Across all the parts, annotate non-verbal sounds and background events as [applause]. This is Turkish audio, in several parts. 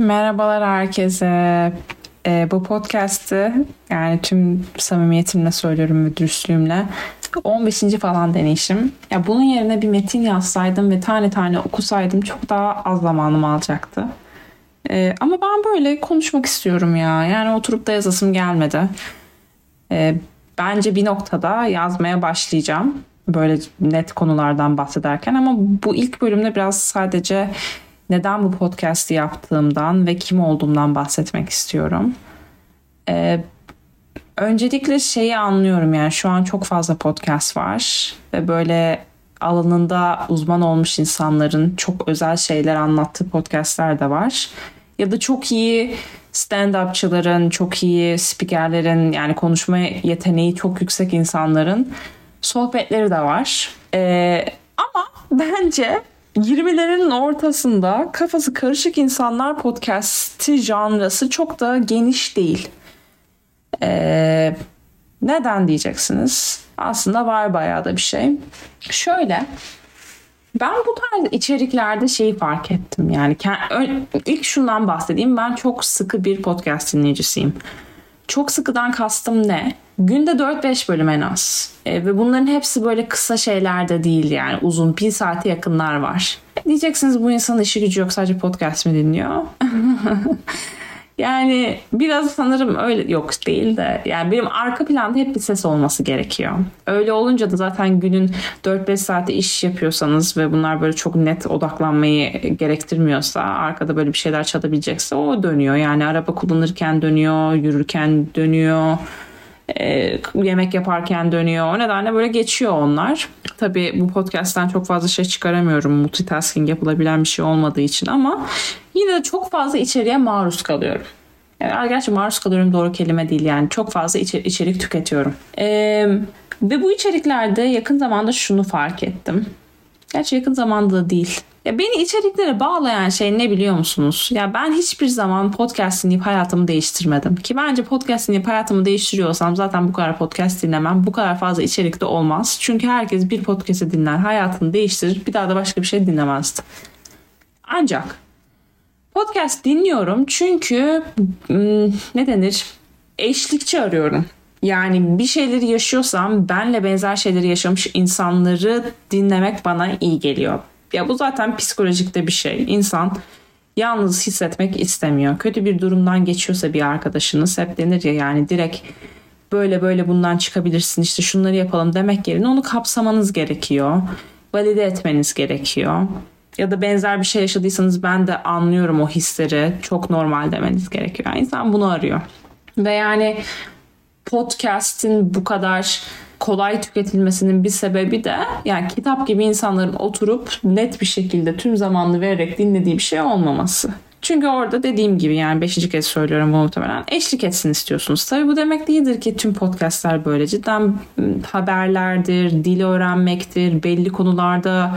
Merhabalar herkese. Ee, bu podcast'ı yani tüm samimiyetimle söylüyorum ve dürüstlüğümle 15. falan deneyişim. Ya bunun yerine bir metin yazsaydım ve tane tane okusaydım çok daha az zamanımı alacaktı. Ee, ama ben böyle konuşmak istiyorum ya. Yani oturup da yazasım gelmedi. Ee, bence bir noktada yazmaya başlayacağım. Böyle net konulardan bahsederken ama bu ilk bölümde biraz sadece neden bu podcast'i yaptığımdan ve kim olduğumdan bahsetmek istiyorum. Ee, öncelikle şeyi anlıyorum yani şu an çok fazla podcast var ve böyle alanında uzman olmuş insanların çok özel şeyler anlattığı podcastler de var. Ya da çok iyi stand-upçıların, çok iyi spikerlerin yani konuşma yeteneği çok yüksek insanların sohbetleri de var. Ee, ama [laughs] bence 20'lerin ortasında kafası karışık insanlar podcast'i janrası çok da geniş değil. Ee, neden diyeceksiniz? Aslında var bayağı da bir şey. Şöyle ben bu tarz içeriklerde şeyi fark ettim. Yani ilk şundan bahsedeyim. Ben çok sıkı bir podcast dinleyicisiyim. Çok sıkıdan kastım ne? Günde 4-5 bölüm en az. E, ve bunların hepsi böyle kısa şeyler de değil yani uzun bir saate yakınlar var. Diyeceksiniz bu insanın işi gücü yok sadece podcast mi dinliyor? [laughs] Yani biraz sanırım öyle yok değil de yani benim arka planda hep bir ses olması gerekiyor. Öyle olunca da zaten günün 4-5 saate iş yapıyorsanız ve bunlar böyle çok net odaklanmayı gerektirmiyorsa arkada böyle bir şeyler çalabilecekse o dönüyor. Yani araba kullanırken dönüyor, yürürken dönüyor e, yemek yaparken dönüyor. O nedenle böyle geçiyor onlar. Tabii bu podcast'ten çok fazla şey çıkaramıyorum. Multitasking yapılabilen bir şey olmadığı için ama yine de çok fazla içeriğe maruz kalıyorum. Yani gerçi maruz kalıyorum doğru kelime değil yani. Çok fazla içer- içerik tüketiyorum. Ee, ve bu içeriklerde yakın zamanda şunu fark ettim. Gerçi yakın zamanda da değil. Ya beni içeriklere bağlayan şey ne biliyor musunuz? Ya ben hiçbir zaman podcast dinleyip hayatımı değiştirmedim. Ki bence podcast dinleyip hayatımı değiştiriyorsam zaten bu kadar podcast dinlemem. Bu kadar fazla içerikte olmaz. Çünkü herkes bir podcast'i dinler, hayatını değiştirir. Bir daha da başka bir şey dinlemezdi. Ancak podcast dinliyorum çünkü ne denir? Eşlikçi arıyorum. Yani bir şeyleri yaşıyorsam benle benzer şeyleri yaşamış insanları dinlemek bana iyi geliyor. Ya bu zaten psikolojik de bir şey. İnsan yalnız hissetmek istemiyor. Kötü bir durumdan geçiyorsa bir arkadaşınız hep denir ya yani direkt böyle böyle bundan çıkabilirsin işte şunları yapalım demek yerine onu kapsamanız gerekiyor. Valide etmeniz gerekiyor. Ya da benzer bir şey yaşadıysanız ben de anlıyorum o hisleri. Çok normal demeniz gerekiyor. Yani insan bunu arıyor. Ve yani podcast'in bu kadar kolay tüketilmesinin bir sebebi de yani kitap gibi insanların oturup net bir şekilde tüm zamanını vererek dinlediği bir şey olmaması. Çünkü orada dediğim gibi yani beşinci kez söylüyorum bu muhtemelen eşlik etsin istiyorsunuz. Tabii bu demek değildir ki tüm podcastler böyle. Cidden haberlerdir, dil öğrenmektir, belli konularda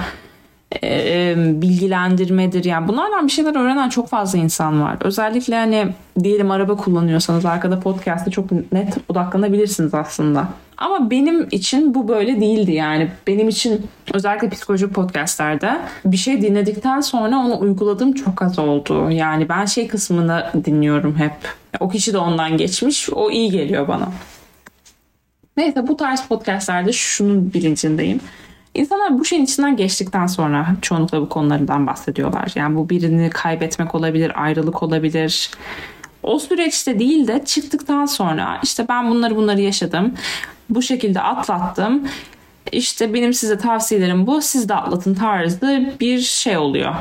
e, bilgilendirmedir. Yani bunlardan bir şeyler öğrenen çok fazla insan var. Özellikle hani diyelim araba kullanıyorsanız arkada podcast'te çok net odaklanabilirsiniz aslında. Ama benim için bu böyle değildi yani. Benim için özellikle psikolojik podcastlerde bir şey dinledikten sonra onu uyguladığım çok az oldu. Yani ben şey kısmını dinliyorum hep. O kişi de ondan geçmiş. O iyi geliyor bana. Neyse bu tarz podcastlerde şunun bilincindeyim. İnsanlar bu şeyin içinden geçtikten sonra çoğunlukla bu konularından bahsediyorlar. Yani bu birini kaybetmek olabilir, ayrılık olabilir. O süreçte değil de çıktıktan sonra işte ben bunları bunları yaşadım. Bu şekilde atlattım. İşte benim size tavsiyelerim bu. Siz de atlatın tarzı bir şey oluyor.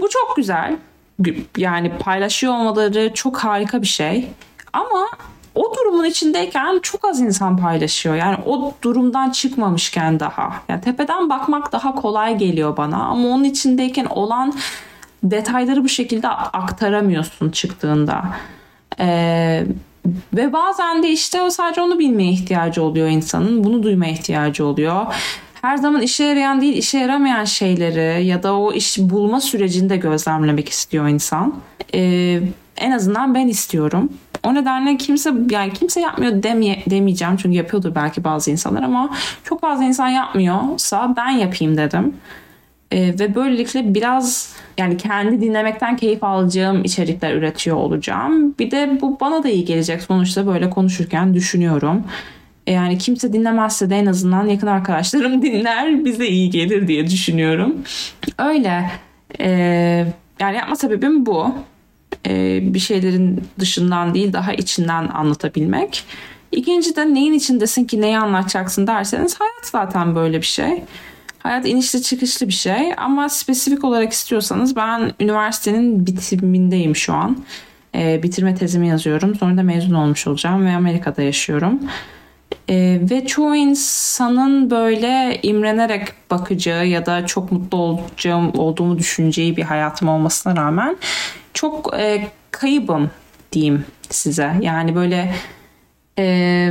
Bu çok güzel. Yani paylaşıyor olmaları çok harika bir şey. Ama durumun içindeyken çok az insan paylaşıyor. Yani o durumdan çıkmamışken daha. Yani tepeden bakmak daha kolay geliyor bana ama onun içindeyken olan detayları bu şekilde aktaramıyorsun çıktığında. Ee, ve bazen de işte o sadece onu bilmeye ihtiyacı oluyor insanın. Bunu duymaya ihtiyacı oluyor. Her zaman işe yarayan değil, işe yaramayan şeyleri ya da o iş bulma sürecinde gözlemlemek istiyor insan. Ee, en azından ben istiyorum. O nedenle kimse yani kimse yapmıyor demeye, demeyeceğim çünkü yapıyordur belki bazı insanlar ama çok fazla insan yapmıyorsa ben yapayım dedim. Ee, ve böylelikle biraz yani kendi dinlemekten keyif alacağım içerikler üretiyor olacağım. Bir de bu bana da iyi gelecek sonuçta böyle konuşurken düşünüyorum. E, yani kimse dinlemezse de en azından yakın arkadaşlarım [laughs] dinler bize iyi gelir diye düşünüyorum. Öyle. Ee, yani yapma sebebim bu. Ee, bir şeylerin dışından değil daha içinden anlatabilmek. İkinci de neyin içindesin ki neyi anlatacaksın derseniz hayat zaten böyle bir şey. Hayat inişli çıkışlı bir şey ama spesifik olarak istiyorsanız ben üniversitenin bitimindeyim şu an. Ee, bitirme tezimi yazıyorum. Sonra da mezun olmuş olacağım ve Amerika'da yaşıyorum. Ee, ve çoğu insanın böyle imrenerek bakacağı ya da çok mutlu olacağım olduğumu düşüneceği bir hayatım olmasına rağmen çok e, kaybım diyeyim size. Yani böyle e,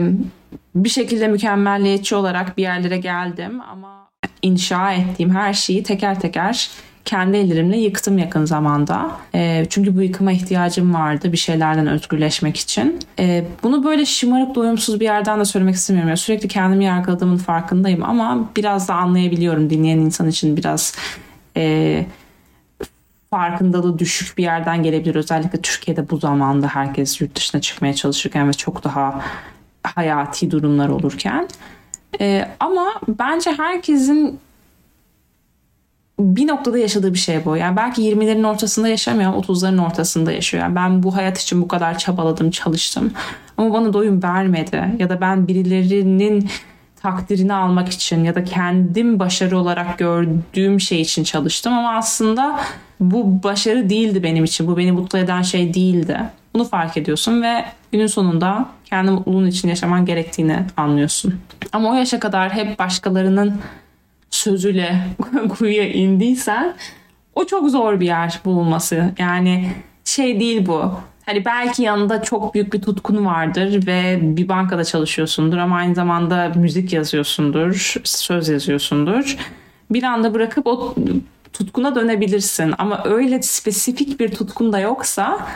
bir şekilde mükemmelliyetçi olarak bir yerlere geldim ama inşa ettiğim her şeyi teker teker kendi ellerimle yıktım yakın zamanda. E, çünkü bu yıkıma ihtiyacım vardı bir şeylerden özgürleşmek için. E, bunu böyle şımarık doyumsuz bir yerden de söylemek istemiyorum. Yani sürekli kendimi yargıladığımın farkındayım ama biraz da anlayabiliyorum dinleyen insan için biraz e, farkındalığı düşük bir yerden gelebilir. Özellikle Türkiye'de bu zamanda herkes yurt dışına çıkmaya çalışırken ve çok daha hayati durumlar olurken. Ee, ama bence herkesin bir noktada yaşadığı bir şey bu. Yani belki 20'lerin ortasında yaşamıyor 30'ların ortasında yaşıyor. Yani ben bu hayat için bu kadar çabaladım, çalıştım. Ama bana doyum vermedi. Ya da ben birilerinin takdirini almak için ya da kendim başarı olarak gördüğüm şey için çalıştım ama aslında bu başarı değildi benim için. Bu beni mutlu eden şey değildi. Bunu fark ediyorsun ve günün sonunda kendi mutluluğun için yaşaman gerektiğini anlıyorsun. Ama o yaşa kadar hep başkalarının sözüyle [laughs] kuyuya indiysen o çok zor bir yer bulunması. Yani şey değil bu. Hani belki yanında çok büyük bir tutkun vardır ve bir bankada çalışıyorsundur ama aynı zamanda müzik yazıyorsundur, söz yazıyorsundur. Bir anda bırakıp o tutkuna dönebilirsin ama öyle spesifik bir tutkun da yoksa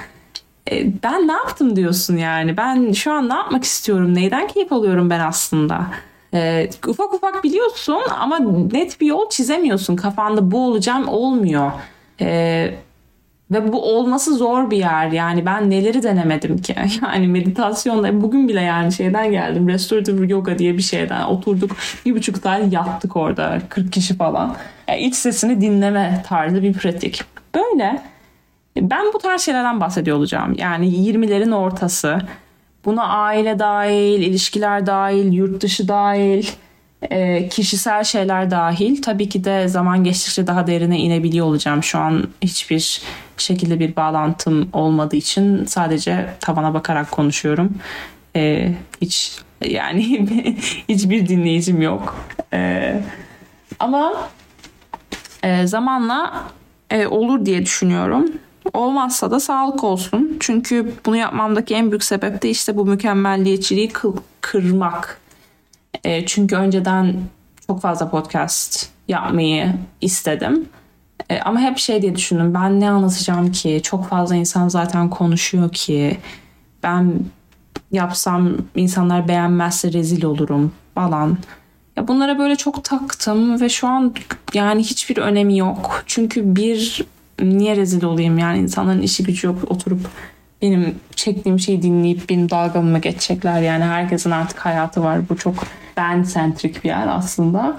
e, ben ne yaptım diyorsun yani. Ben şu an ne yapmak istiyorum? Neyden keyif alıyorum ben aslında? E, ufak ufak biliyorsun ama net bir yol çizemiyorsun. Kafanda bu olacağım olmuyor. E, ve bu olması zor bir yer. Yani ben neleri denemedim ki? [laughs] Yani meditasyonda bugün bile yani şeyden geldim. Restorative yoga diye bir şeyden oturduk. Bir buçuk saat yattık orada. 40 kişi falan. Yani iç sesini dinleme tarzı bir pratik. Böyle. Ben bu tarz şeylerden bahsediyor olacağım. Yani 20'lerin ortası. Buna aile dahil, ilişkiler dahil, yurt dışı dahil, e, kişisel şeyler dahil. Tabii ki de zaman geçtikçe daha derine inebiliyor olacağım. Şu an hiçbir şekilde bir bağlantım olmadığı için sadece tavana bakarak konuşuyorum. E, hiç yani [laughs] hiçbir dinleyicim yok. E, ama e, zamanla e, olur diye düşünüyorum. Olmazsa da sağlık olsun. Çünkü bunu yapmamdaki en büyük sebep de işte bu mükemmelliyetçiliği kırmak. E, çünkü önceden çok fazla podcast yapmayı istedim. E, ama hep şey diye düşündüm. Ben ne anlatacağım ki? Çok fazla insan zaten konuşuyor ki. Ben yapsam insanlar beğenmezse rezil olurum falan. Ya bunlara böyle çok taktım ve şu an yani hiçbir önemi yok. Çünkü bir niye rezil olayım yani insanların işi gücü yok oturup benim çektiğim şeyi dinleyip benim dalgamıma geçecekler yani herkesin artık hayatı var bu çok ben sentrik bir yer aslında.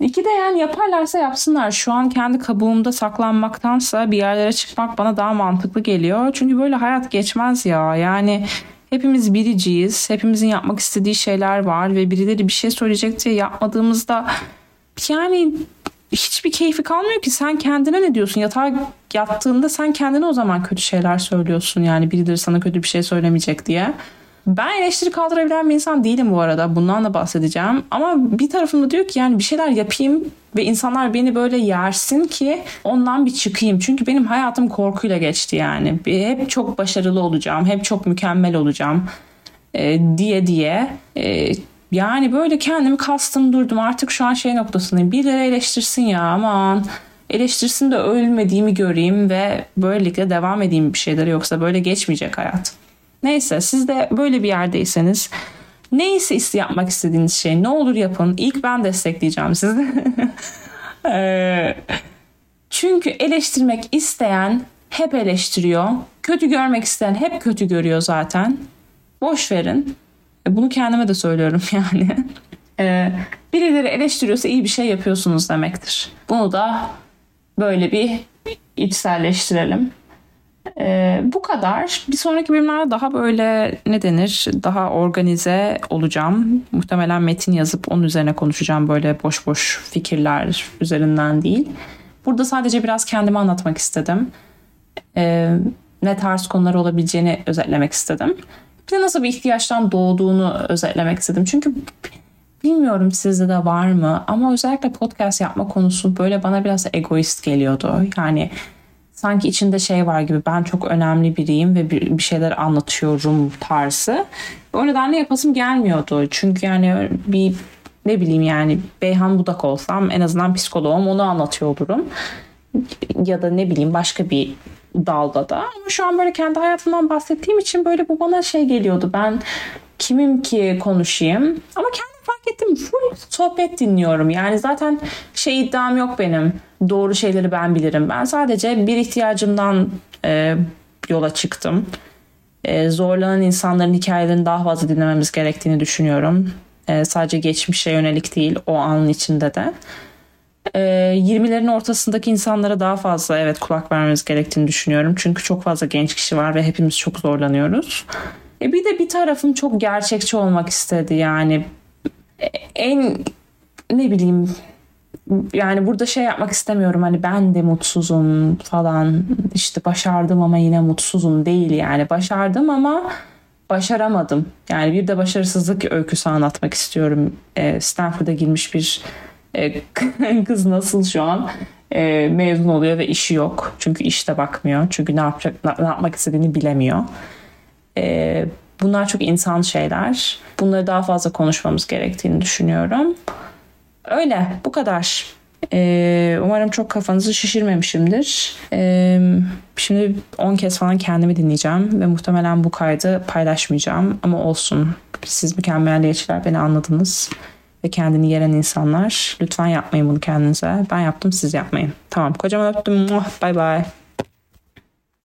İki de yani yaparlarsa yapsınlar. Şu an kendi kabuğumda saklanmaktansa bir yerlere çıkmak bana daha mantıklı geliyor. Çünkü böyle hayat geçmez ya. Yani hepimiz biriciyiz. Hepimizin yapmak istediği şeyler var ve birileri bir şey söyleyecek diye yapmadığımızda yani hiçbir keyfi kalmıyor ki. Sen kendine ne diyorsun? Yatağa yattığında sen kendine o zaman kötü şeyler söylüyorsun. Yani birileri sana kötü bir şey söylemeyecek diye. Ben eleştiri kaldırabilen bir insan değilim bu arada. Bundan da bahsedeceğim. Ama bir tarafımda diyor ki yani bir şeyler yapayım ve insanlar beni böyle yersin ki ondan bir çıkayım. Çünkü benim hayatım korkuyla geçti yani. Hep çok başarılı olacağım, hep çok mükemmel olacağım e, diye diye. E, yani böyle kendimi kastım durdum. Artık şu an şey noktasındayım. Birileri eleştirsin ya aman eleştirsin de ölmediğimi göreyim ve böylelikle devam edeyim bir şeyler yoksa böyle geçmeyecek hayat. Neyse siz de böyle bir yerdeyseniz neyse yapmak istediğiniz şey ne olur yapın. İlk ben destekleyeceğim sizi. [laughs] ee, Çünkü eleştirmek isteyen hep eleştiriyor. Kötü görmek isteyen hep kötü görüyor zaten. Boş verin. E, bunu kendime de söylüyorum [laughs] yani. Ee, birileri eleştiriyorsa iyi bir şey yapıyorsunuz demektir. Bunu da böyle bir içselleştirelim. Ee, bu kadar. Bir sonraki bölümlerde daha böyle ne denir? Daha organize olacağım. Muhtemelen metin yazıp onun üzerine konuşacağım. Böyle boş boş fikirler üzerinden değil. Burada sadece biraz kendimi anlatmak istedim. Ee, ne tarz konular olabileceğini özetlemek istedim. Bir de nasıl bir ihtiyaçtan doğduğunu özetlemek istedim. Çünkü bilmiyorum sizde de var mı ama özellikle podcast yapma konusu böyle bana biraz egoist geliyordu. Yani sanki içinde şey var gibi ben çok önemli biriyim ve bir, bir şeyler anlatıyorum tarzı. O nedenle yapasım gelmiyordu. Çünkü yani bir ne bileyim yani Beyhan Budak olsam en azından psikoloğum onu anlatıyor olurum. Ya da ne bileyim başka bir dalda da. Ama şu an böyle kendi hayatımdan bahsettiğim için böyle bu bana şey geliyordu. Ben kimim ki konuşayım? Ama kendim fark ettim full sohbet dinliyorum. Yani zaten şey iddiam yok benim. Doğru şeyleri ben bilirim. Ben sadece bir ihtiyacımdan e, yola çıktım. E, zorlanan insanların hikayelerini daha fazla dinlememiz gerektiğini düşünüyorum. E, sadece geçmişe yönelik değil o anın içinde de. E, 20'lerin ortasındaki insanlara daha fazla evet kulak vermemiz gerektiğini düşünüyorum. Çünkü çok fazla genç kişi var ve hepimiz çok zorlanıyoruz. E bir de bir tarafım çok gerçekçi olmak istedi yani. En ne bileyim yani burada şey yapmak istemiyorum hani ben de mutsuzum falan işte başardım ama yine mutsuzum değil yani başardım ama başaramadım. Yani bir de başarısızlık öyküsü anlatmak istiyorum. E, Stanford'a girmiş bir e, [laughs] kız nasıl şu an e, mezun oluyor ve işi yok. Çünkü işte bakmıyor. Çünkü ne yapacak ne, yapmak istediğini bilemiyor. E, bunlar çok insan şeyler. Bunları daha fazla konuşmamız gerektiğini düşünüyorum. Öyle bu kadar. Ee, umarım çok kafanızı şişirmemişimdir. Ee, şimdi 10 kez falan kendimi dinleyeceğim ve muhtemelen bu kaydı paylaşmayacağım ama olsun. Siz mükemmeliyetçiler beni anladınız ve kendini yeren insanlar lütfen yapmayın bunu kendinize. Ben yaptım siz yapmayın. Tamam kocaman öptüm. Bye bye.